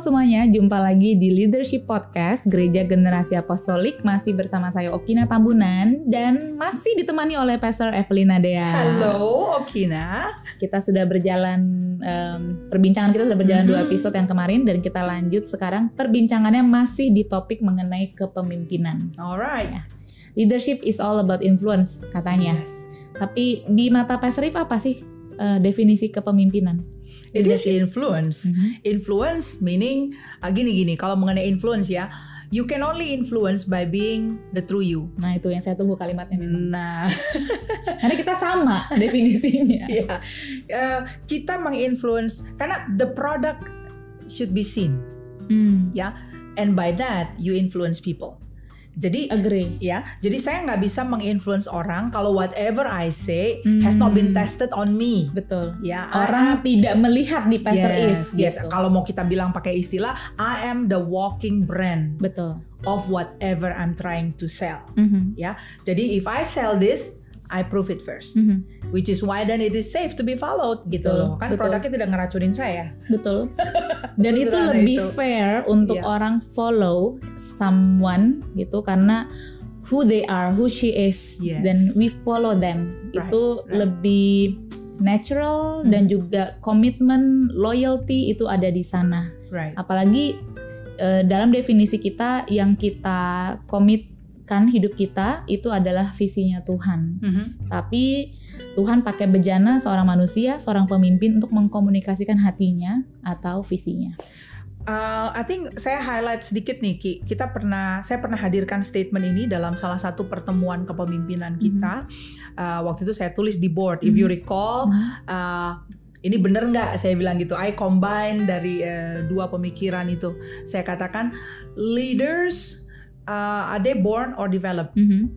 semuanya, jumpa lagi di Leadership Podcast Gereja Generasi Apostolik masih bersama saya Okina Tambunan dan masih ditemani oleh Pastor Evelina Dea. Halo Okina. Kita sudah berjalan um, perbincangan kita sudah berjalan Mhm. dua episode yang kemarin dan kita lanjut sekarang perbincangannya masih di topik mengenai kepemimpinan. Alright. Leadership is all about influence katanya. Yes. Tapi di mata Pastor If apa sih uh, definisi kepemimpinan? It is influence. Mhm. Influence meaning ah, gini gini. Kalau mengenai influence ya, you can only influence by being the true you. Nah itu yang saya tunggu kalimatnya memang. Nah, Karena kita sama definisinya. ya Eh, kita menginfluence karena the product should be seen, Hmm, ya. And by that you influence people. Jadi agree. ya, jadi saya nggak bisa menginfluence orang kalau whatever I say has not been Hmm. tested on me. Betul. Ya, Orang tidak melihat di Pastor If yes, yes. gitu. Kalau mau kita bilang pakai istilah, I am the walking brand Betul. of whatever I'm trying to sell. Mhm, Ya, jadi if I sell this, I prove it first, mhm. which is why then it is safe to be followed gitu Betul, loh. Kan betul. produknya tidak ngeracunin saya. Betul. Dan itu lebih itu. fair untuk Iya. orang follow someone gitu karena who they are, who she is, Yes. dan we follow them. Right, itu right. lebih natural Hmm. dan juga komitmen, loyalty itu ada di sana. Right. Apalagi eh, dalam definisi kita yang kita komitkan hidup kita itu adalah visinya Tuhan. Mhm. Tapi Tuhan pakai bejana seorang manusia, seorang pemimpin untuk mengkomunikasikan hatinya atau visinya. Uh, I think saya highlight sedikit nih Ki. Kita pernah saya pernah hadirkan statement ini dalam salah satu pertemuan kepemimpinan kita. Uh, waktu itu saya tulis di board. If you recall, uh, ini bener nggak saya bilang gitu. I combine dari uh, dua pemikiran itu. Saya katakan leaders uh, are they born or developed Mhm.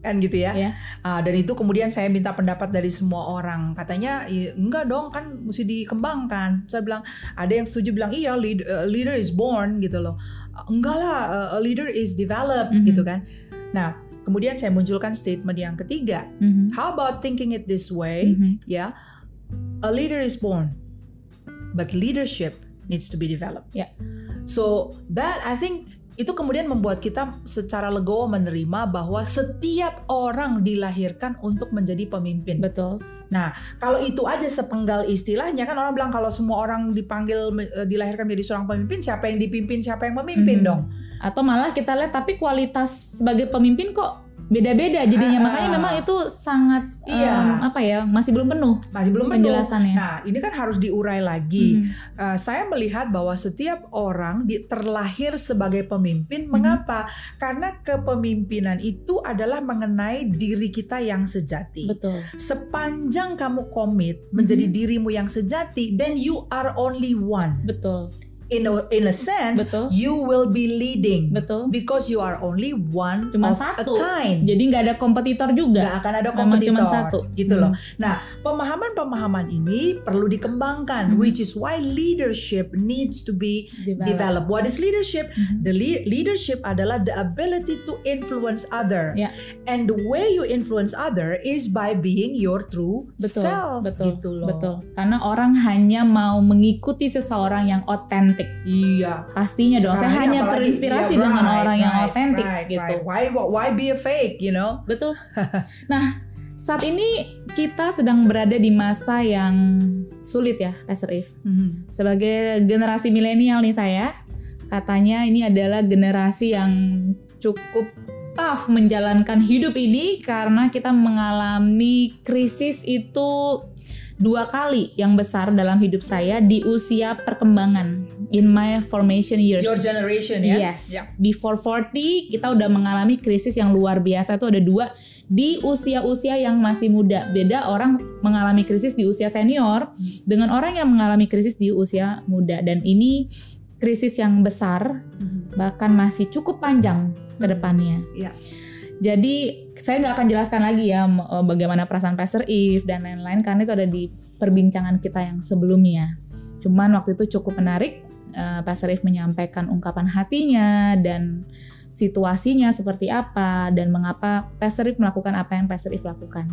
kan gitu ya. Ya. Uh, dan itu kemudian saya minta pendapat dari semua orang. Katanya "Iya, enggak dong kan mesti dikembangkan. Saya bilang ada yang setuju bilang iya lead- uh, leader is born gitu loh. Uh, enggak lah uh, a leader is developed Mhm. gitu kan. Nah kemudian saya munculkan statement yang ketiga. Mhm. How about thinking it this way? Mhm. Ya, a leader is born, but leadership needs to be developed. Ya. So that I think itu kemudian membuat kita secara legowo menerima bahwa setiap orang dilahirkan untuk menjadi pemimpin. Betul. Nah, kalau itu aja sepenggal istilahnya kan orang bilang kalau semua orang dipanggil eh, dilahirkan menjadi seorang pemimpin, siapa yang dipimpin, siapa yang memimpin Mhm. dong? Atau malah kita lihat tapi kualitas sebagai pemimpin kok beda-beda jadinya. Ah, Makanya memang itu sangat Iya. em, apa ya, masih belum penuh Masih belum penuh. penjelasannya. Nah, ini kan harus diurai lagi. Mhm. Uh, saya melihat bahwa setiap orang di, terlahir sebagai pemimpin. Mhm. Mengapa? Karena kepemimpinan itu adalah mengenai diri kita yang sejati. Betul. Sepanjang kamu komit menjadi Mhm. dirimu yang sejati, then you are only one. Betul. In a, in a sense, Betul. you will be leading Betul. because you are only one Cuma of satu. a kind. Jadi nggak ada kompetitor juga. Nggak akan ada Memang kompetitor, cuma satu. gitu Hmm. loh. Nah, pemahaman-pemahaman ini perlu dikembangkan, Hmm. which is why leadership needs to be Develop. develop. What is leadership? Mhm. The le- leadership adalah the ability to influence other. Ya. And the way you influence other is by being your true Betul, self betul, gitu loh. betul. Karena orang hanya mau mengikuti seseorang yang otentik. Iya. Pastinya dong. Saya hanya terinspirasi iya, dengan right, orang yang right, otentik right, gitu. right. Why why be a fake, you know? Betul. Nah, saat ini kita sedang berada di masa yang sulit ya, Pastor If. Mhm. Sebagai generasi milenial nih saya, katanya ini adalah generasi yang cukup tough menjalankan hidup ini karena kita mengalami krisis itu dua kali yang besar dalam hidup saya di usia perkembangan in my formation years. Your generation ya. Yes. Ya. Before 40 kita udah mengalami krisis yang luar biasa itu ada dua di usia-usia yang masih muda. Beda orang mengalami krisis di usia senior dengan orang yang mengalami krisis di usia muda dan ini krisis yang besar Mhm. bahkan masih cukup panjang ke depannya. Iya. Jadi saya nggak akan jelaskan lagi ya eh, bagaimana perasaan Pastor Eve dan lain-lain karena itu ada di perbincangan kita yang sebelumnya. Cuman waktu itu cukup menarik eh, Pastor Eve menyampaikan ungkapan hatinya dan situasinya seperti apa dan mengapa Pastor Eve melakukan apa yang Pastor Eve lakukan.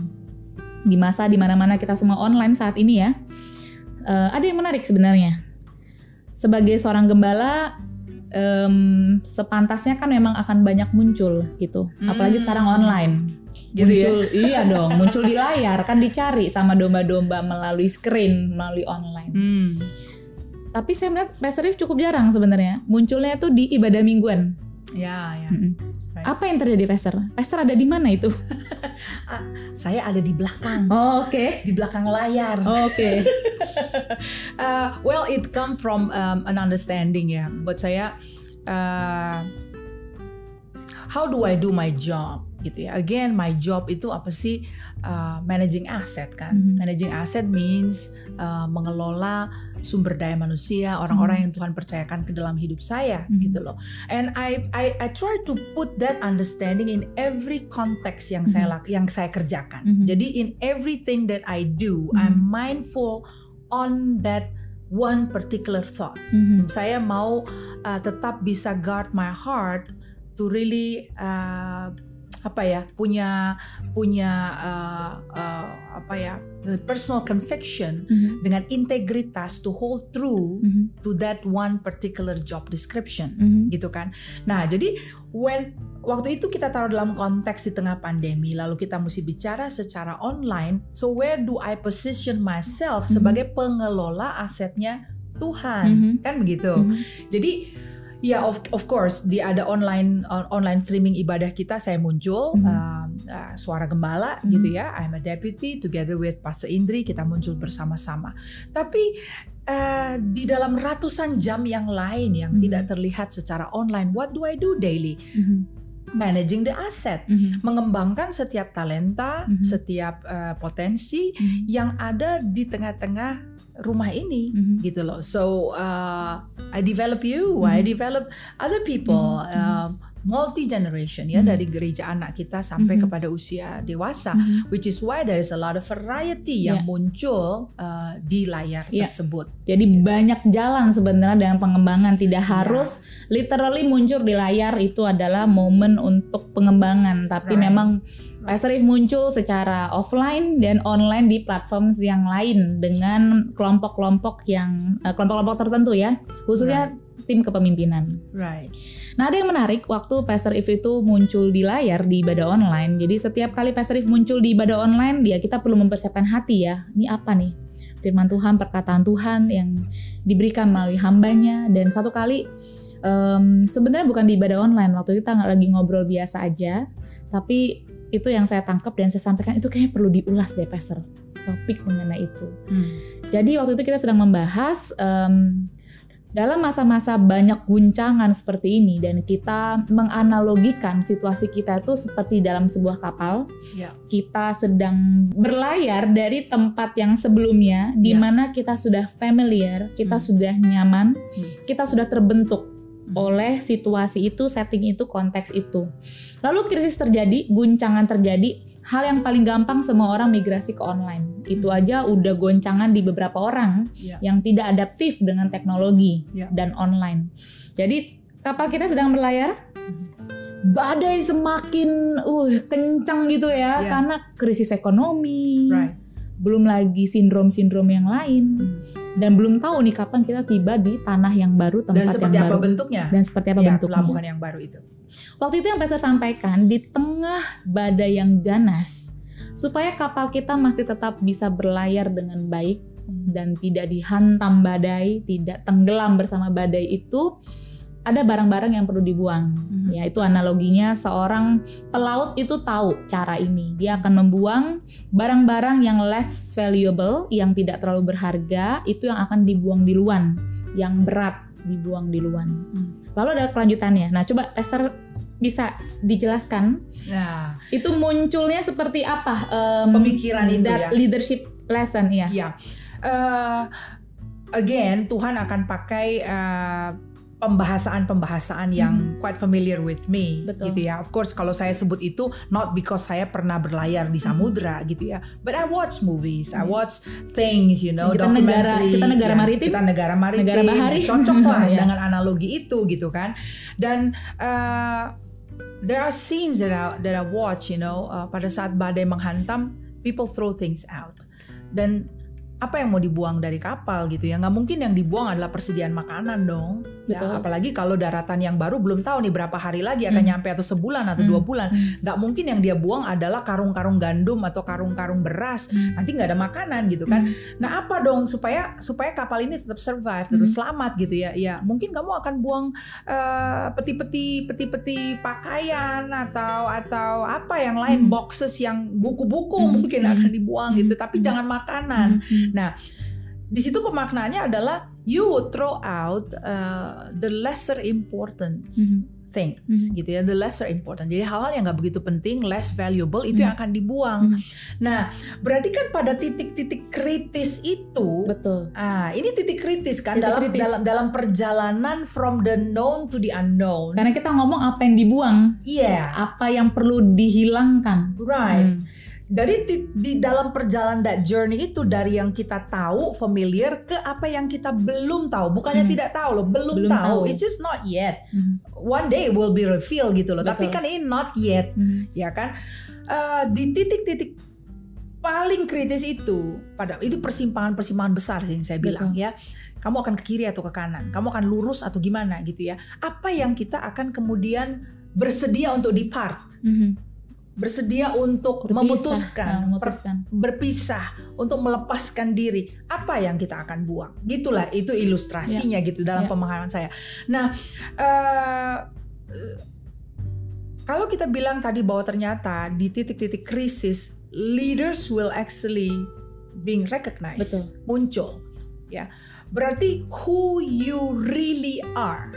Di masa di mana-mana kita semua online saat ini ya, eh, ada yang menarik sebenarnya. sebagai seorang gembala um, sepantasnya kan memang akan banyak muncul gitu. Apalagi Hmm. sekarang online. Gitu ya? muncul iya dong, muncul di layar kan dicari sama domba-domba melalui screen, melalui online. Hmm. Tapi saya melihat Pastor cukup jarang sebenarnya. Munculnya tuh di ibadah mingguan. Ya, ya. Right. Apa yang terjadi Pastor? Pastor ada di mana itu? Saya ada di belakang, Oh, Oke. di belakang layar. Oke. Uh, well, it come from um, an understanding ya. Buat saya, uh, how do I do my job gitu ya? Again, my job itu apa sih? Uh, managing asset kan. Mhm. Managing asset means uh, mengelola sumber daya manusia, orang-orang yang Tuhan percayakan ke dalam hidup saya Mhm. gitu loh. And I, I I try to put that understanding in every context yang saya lak yang saya kerjakan. Mhm. Jadi in everything that I do, Mhm. I'm mindful on that one particular thought. Mhm. Saya mau uh, tetap bisa guard my heart to really uh, apa ya punya punya uh, uh, apa ya personal conviction Mhm. dengan integritas to hold true Mhm. to that one particular job description Mhm. gitu kan. Nah, jadi when waktu itu kita taruh dalam konteks di tengah pandemi, lalu kita mesti bicara secara online. So where do I position myself Mhm. sebagai pengelola asetnya Tuhan? Mhm. Kan begitu. Mhm. Jadi ya of of course di ada online on- online streaming ibadah kita saya muncul Mhm. um, uh, suara gembala Mhm. gitu ya. I'm a deputy together with Pastor Indri kita muncul bersama-sama. Tapi uh, di dalam ratusan jam yang lain yang Mhm. tidak terlihat secara online, what do I do daily? Mhm. Managing the asset, Mhm. mengembangkan setiap talenta, Mhm. setiap uh, potensi Mhm. yang ada di tengah-tengah rumah ini Mhm. gitu loh. So uh, I develop you, I Mhm. develop other people, Mhm. Multi generation ya Mhm. dari gereja anak kita sampai Mhm. kepada usia dewasa. Mhm. Which is why there is a lot of variety Yeah. yang muncul uh, di layar Yeah. tersebut. Jadi banyak jalan sebenarnya dengan pengembangan tidak Iya. harus literally muncul di layar itu adalah momen untuk pengembangan tapi Right. memang Pastor If muncul secara offline dan online di platform yang lain dengan kelompok-kelompok yang eh, kelompok-kelompok tertentu ya khususnya tim kepemimpinan. Right. Nah ada yang menarik waktu Pastor If itu muncul di layar di ibadah online. Jadi setiap kali Pastor If muncul di ibadah online, dia kita perlu mempersiapkan hati ya. Ini apa nih? Firman Tuhan, perkataan Tuhan yang diberikan melalui hambanya. Dan satu kali em, sebenarnya bukan di ibadah online. Waktu itu kita nggak lagi ngobrol biasa aja, tapi itu yang saya tangkap dan saya sampaikan itu kayaknya perlu diulas deh Pastor. Topik mengenai itu. Hmm. Jadi waktu itu kita sedang membahas em, dalam masa-masa banyak guncangan seperti ini dan kita menganalogikan situasi kita itu seperti dalam sebuah kapal. Ya. Kita sedang berlayar dari tempat yang sebelumnya di Ya. mana kita sudah familiar, kita Hmm. sudah nyaman, Hmm. kita sudah terbentuk Hmm. oleh situasi itu, setting itu, konteks itu. Lalu krisis terjadi, guncangan terjadi, hal yang paling gampang semua orang migrasi ke online. Itu aja udah goncangan di beberapa orang Ya. yang tidak adaptif dengan teknologi Ya. dan online. Jadi kapal kita sedang berlayar, badai semakin uh kencang gitu ya Ya. karena krisis ekonomi, Right. belum lagi sindrom-sindrom yang lain Hmm. Dan belum tahu nih kapan kita tiba di tanah yang baru, tempat Dan seperti yang apa baru bentuknya? dan seperti apa ya, bentuknya. pelabuhan yang baru itu. Waktu itu yang Pastor sampaikan di tengah badai yang ganas supaya kapal kita masih tetap bisa berlayar dengan baik dan tidak dihantam badai, tidak tenggelam bersama badai itu ada barang-barang yang perlu dibuang. Mhm. Ya, itu analoginya seorang pelaut itu tahu cara ini. Dia akan membuang barang-barang yang less valuable, yang tidak terlalu berharga, itu yang akan dibuang di luan, yang berat dibuang di luan. Hmm. Lalu ada kelanjutannya. Nah, coba Esther bisa dijelaskan Nah, itu munculnya seperti apa em, Pemikiran itu ya. leadership lesson ya. Ya, Eh, again Tuhan akan pakai eh, pembahasan-pembahasan yang quite familiar with me, Betul. gitu ya. Of course, kalau saya sebut itu not because saya pernah berlayar di samudra, gitu ya. But I watch movies, I Iya. watch things, you know, Kita negara- kita negara ya. maritim, kita negara maritim, negara bahari. cocok lah Iya. dengan analogi itu, gitu kan. Dan eh, there are scenes that I, that I watch, you know, uh, pada saat badai menghantam, people throw things out. Dan apa yang mau dibuang dari kapal gitu ya nggak mungkin yang dibuang adalah persediaan makanan dong ya Betul. apalagi kalau daratan yang baru belum tahu nih berapa hari lagi akan Hmm. nyampe atau sebulan atau Hmm. dua bulan Hmm. nggak mungkin yang dia buang adalah karung-karung gandum atau karung-karung beras Hmm. nanti nggak ada makanan gitu kan Hmm. nah apa dong supaya supaya kapal ini tetap survive terus Hmm. selamat gitu ya ya mungkin kamu akan buang eh, peti-peti peti-peti pakaian atau atau apa yang lain Hmm. boxes yang buku-buku Hmm. mungkin Hmm. akan dibuang gitu tapi Hmm. jangan makanan Hmm. di situ pemaknaannya adalah you would throw out uh, the lesser important Mhm. things Mhm. gitu ya the lesser important jadi hal-hal yang nggak begitu penting less valuable itu yang akan dibuang Mhm. nah berarti kan pada titik-titik kritis itu Betul. ah ini titik kritis kan Titik dalam kritis. dalam dalam perjalanan from the known to the unknown Karena kita ngomong apa yang dibuang, yeah apa yang perlu dihilangkan. right Hmm. Dari di, di dalam perjalanan that journey itu dari yang kita tahu familiar ke apa yang kita belum tahu bukannya Hmm. tidak tahu loh belum, Belum tahu. tahu. it's just not yet Hmm. one day it will be revealed gitu loh tapi Betul. kan ini not yet Hmm. ya kan Eh, di titik-titik paling kritis itu pada itu persimpangan-persimpangan besar sih yang saya bilang Betul. ya kamu akan ke kiri atau ke kanan kamu akan lurus atau gimana gitu ya apa yang kita akan kemudian bersedia untuk depart Mhm. Bersedia untuk Berpisah. memutuskan, Nah, per- memutuskan. berpisah, untuk melepaskan diri. Apa yang kita akan buang? Gitulah itu ilustrasinya gitu dalam Ya. pemahaman saya. Nah, eh, kalau kita bilang tadi bahwa ternyata di titik-titik krisis leaders will actually being recognized, Betul. muncul, ya. Berarti who you really are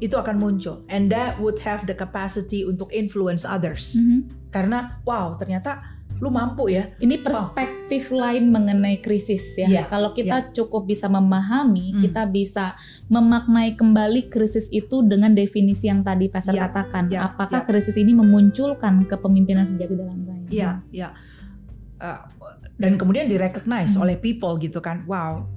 itu akan muncul and that would have the capacity untuk influence others Mhm. karena wow ternyata lu mampu ya Ini perspektif lain mengenai krisis ya. Iya, Kalau kita cukup bisa memahami, Hmm. kita bisa memaknai kembali krisis itu dengan definisi yang tadi Pastor Iya, katakan. iya, Apakah iya. krisis ini memunculkan kepemimpinan sejati dalam saya? Iya, iya. Uh, dan kemudian direcognize Hmm. oleh people gitu kan. Wow.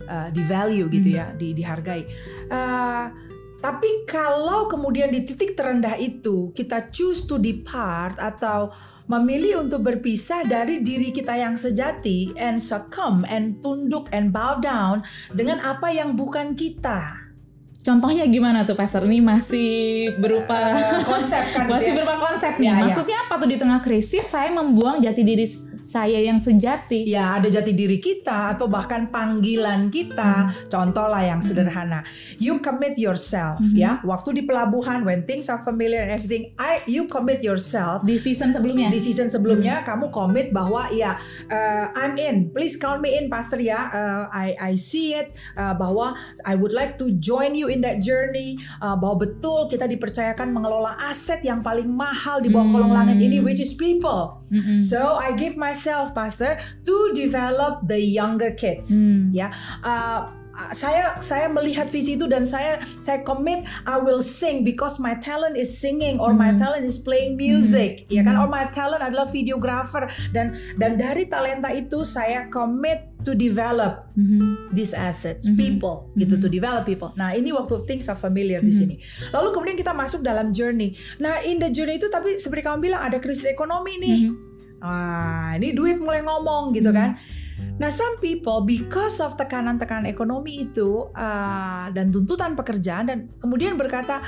Uh, di value gitu Hmm. ya, di dihargai. Uh, tapi kalau kemudian di titik terendah itu kita choose to depart atau memilih untuk berpisah dari diri kita yang sejati and succumb and tunduk and bow down dengan apa yang bukan kita. Contohnya gimana tuh Pastor? Ini masih berupa Uh, konsep kan gitu masih ya. berupa konsep nih. Ya, ya. Maksudnya apa tuh di tengah krisis saya membuang jati diri saya yang sejati? Ya, ada jati diri kita atau bahkan panggilan kita. Contoh lah yang sederhana. You commit yourself Mhm. ya. Waktu di pelabuhan when things are familiar and everything, I you commit yourself. Di season sebelumnya. Di season sebelumnya kamu komit bahwa ya uh, I'm in. Please count me in pastor ya. Uh, I I see it uh, bahwa I would like to join you in that journey. Uh, bahwa betul kita dipercayakan mengelola aset yang paling mahal di bawah kolong Hmm. langit ini which is people. Mm-mm. So I give myself, Pastor, to develop the younger kids. Hmm. Ya, Uh, saya saya melihat visi itu dan saya saya commit I will sing because my talent is singing or my Hmm. talent is playing music, ya kan? Hmm. Or my talent adalah videographer dan dan dari talenta itu saya commit to develop Mhm. these assets, Mhm. people, gitu Mhm. to develop people. Nah ini waktu things are familiar di Mhm. sini. Lalu kemudian kita masuk dalam journey. Nah in the journey itu tapi seperti kamu bilang ada krisis ekonomi nih. Mhm. Wah, ini duit mulai ngomong gitu Hmm. kan. Nah, some people because of tekanan-tekanan ekonomi itu uh, dan tuntutan pekerjaan dan kemudian berkata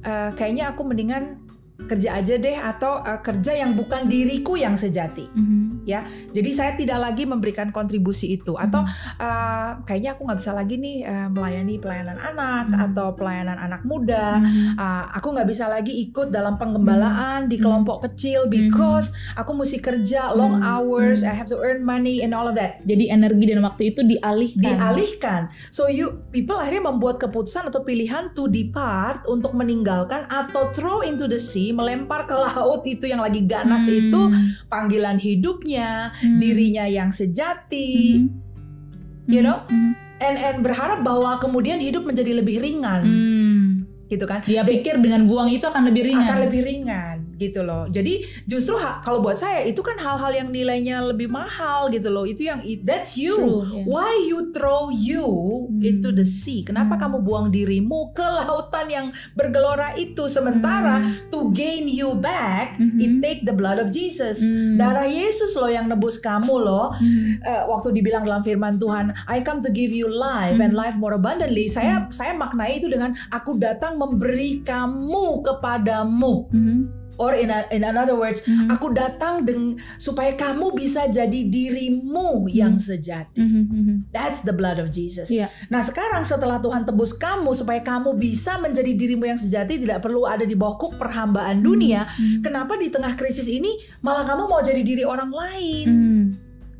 "Eh, kayaknya aku mendingan kerja aja deh atau uh, kerja yang bukan diriku yang sejati. Mhm. Jadi saya tidak lagi memberikan kontribusi itu atau Hmm. uh, kayaknya aku nggak bisa lagi nih uh, melayani pelayanan anak Hmm. atau pelayanan anak muda. Mhm. Uh, aku nggak bisa lagi ikut dalam penggembalaan di Hmm. kelompok kecil because aku mesti kerja long Hmm. hours. I have to earn money and all of that. Jadi energi dan waktu itu dialihkan. Dialihkan. So you people akhirnya membuat keputusan atau pilihan to depart untuk meninggalkan atau throw into the sea, melempar ke laut itu yang lagi ganas Hmm. itu panggilan hidupnya, Hmm. dirinya yang sejati, Mhm. you know, Mhm. and and berharap bahwa kemudian hidup menjadi lebih ringan, Hmm. gitu kan? Dia They- pikir dengan buang itu akan lebih ringan. akan lebih ringan gitu loh. Jadi justru ha- kalau buat saya itu kan hal-hal yang nilainya lebih mahal gitu loh. Itu yang that's you. True, yeah. Why you throw you Hmm. into the sea? Kenapa Hmm. kamu buang dirimu ke lautan yang bergelora itu sementara Hmm. to gain you back Mhm. it take the blood of Jesus. Hmm. Darah Yesus loh yang nebus kamu loh. Hmm. Eh, waktu dibilang dalam firman Tuhan, I come to give you life and Hmm. life more abundantly. Saya saya maknai itu dengan aku datang memberi kamu kepadamu. Mhm. Or in a- in another words, Mhm. aku datang deng supaya kamu bisa jadi dirimu yang sejati. Mhm. Mhm. That's the blood of Jesus. Iya. Nah sekarang setelah Tuhan tebus kamu supaya kamu bisa menjadi dirimu yang sejati tidak perlu ada di bawah kuk perhambaan dunia. Mhm. Kenapa di tengah krisis ini malah kamu mau jadi diri orang lain Mhm.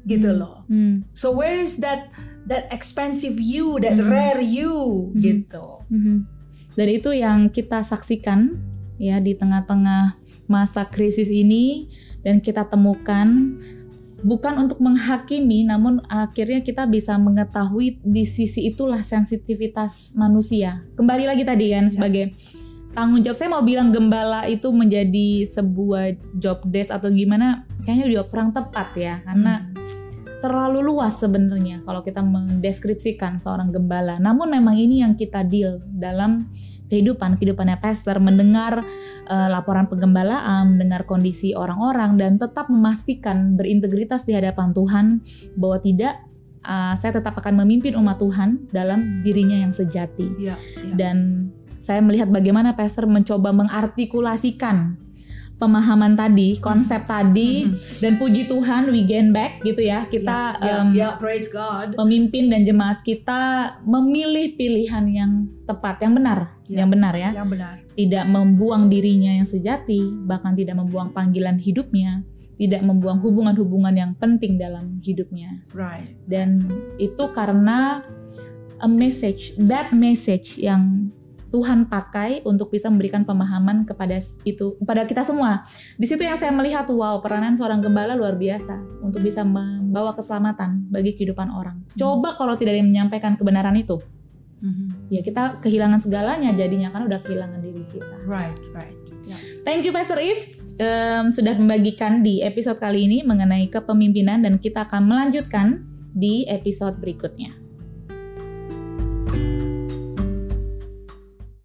gitu Hmm. loh. Mhm. So where is that that expensive you, that Mhm. rare you Mhm. gitu. Mhm. Dan itu yang kita saksikan ya di tengah-tengah masa krisis ini dan kita temukan bukan untuk menghakimi namun akhirnya kita bisa mengetahui di sisi itulah sensitivitas manusia. Kembali lagi tadi kan sebagai tanggung jawab. Saya mau bilang gembala itu menjadi sebuah job desk atau gimana kayaknya juga kurang tepat ya. Karena terlalu luas sebenarnya kalau kita mendeskripsikan seorang gembala. Namun memang ini yang kita deal dalam kehidupan kehidupannya pastor mendengar eh, laporan penggembalaan, mendengar kondisi orang-orang dan tetap memastikan berintegritas di hadapan Tuhan bahwa tidak eh, saya tetap akan memimpin umat Tuhan dalam dirinya yang sejati. Iya, iya. Dan saya melihat bagaimana pastor mencoba mengartikulasikan pemahaman tadi, konsep tadi Mhm. dan puji Tuhan we gain back gitu ya. Kita ya, em, ya, praise God. pemimpin dan jemaat kita memilih pilihan yang tepat, yang benar, Ya. yang benar ya. Yang benar. Tidak membuang dirinya yang sejati, bahkan tidak membuang panggilan hidupnya, tidak membuang hubungan-hubungan yang penting dalam hidupnya. Right. Dan itu karena a message, that message yang Tuhan pakai untuk bisa memberikan pemahaman kepada itu kepada kita semua. Di situ yang saya melihat wow peranan seorang gembala luar biasa untuk bisa membawa keselamatan bagi kehidupan orang. Coba kalau tidak ada yang menyampaikan kebenaran itu, Mhm. ya kita kehilangan segalanya jadinya kan udah kehilangan diri kita. Right, right. Ya. Thank you Pastor If em, sudah membagikan di episode kali ini mengenai kepemimpinan dan kita akan melanjutkan di episode berikutnya.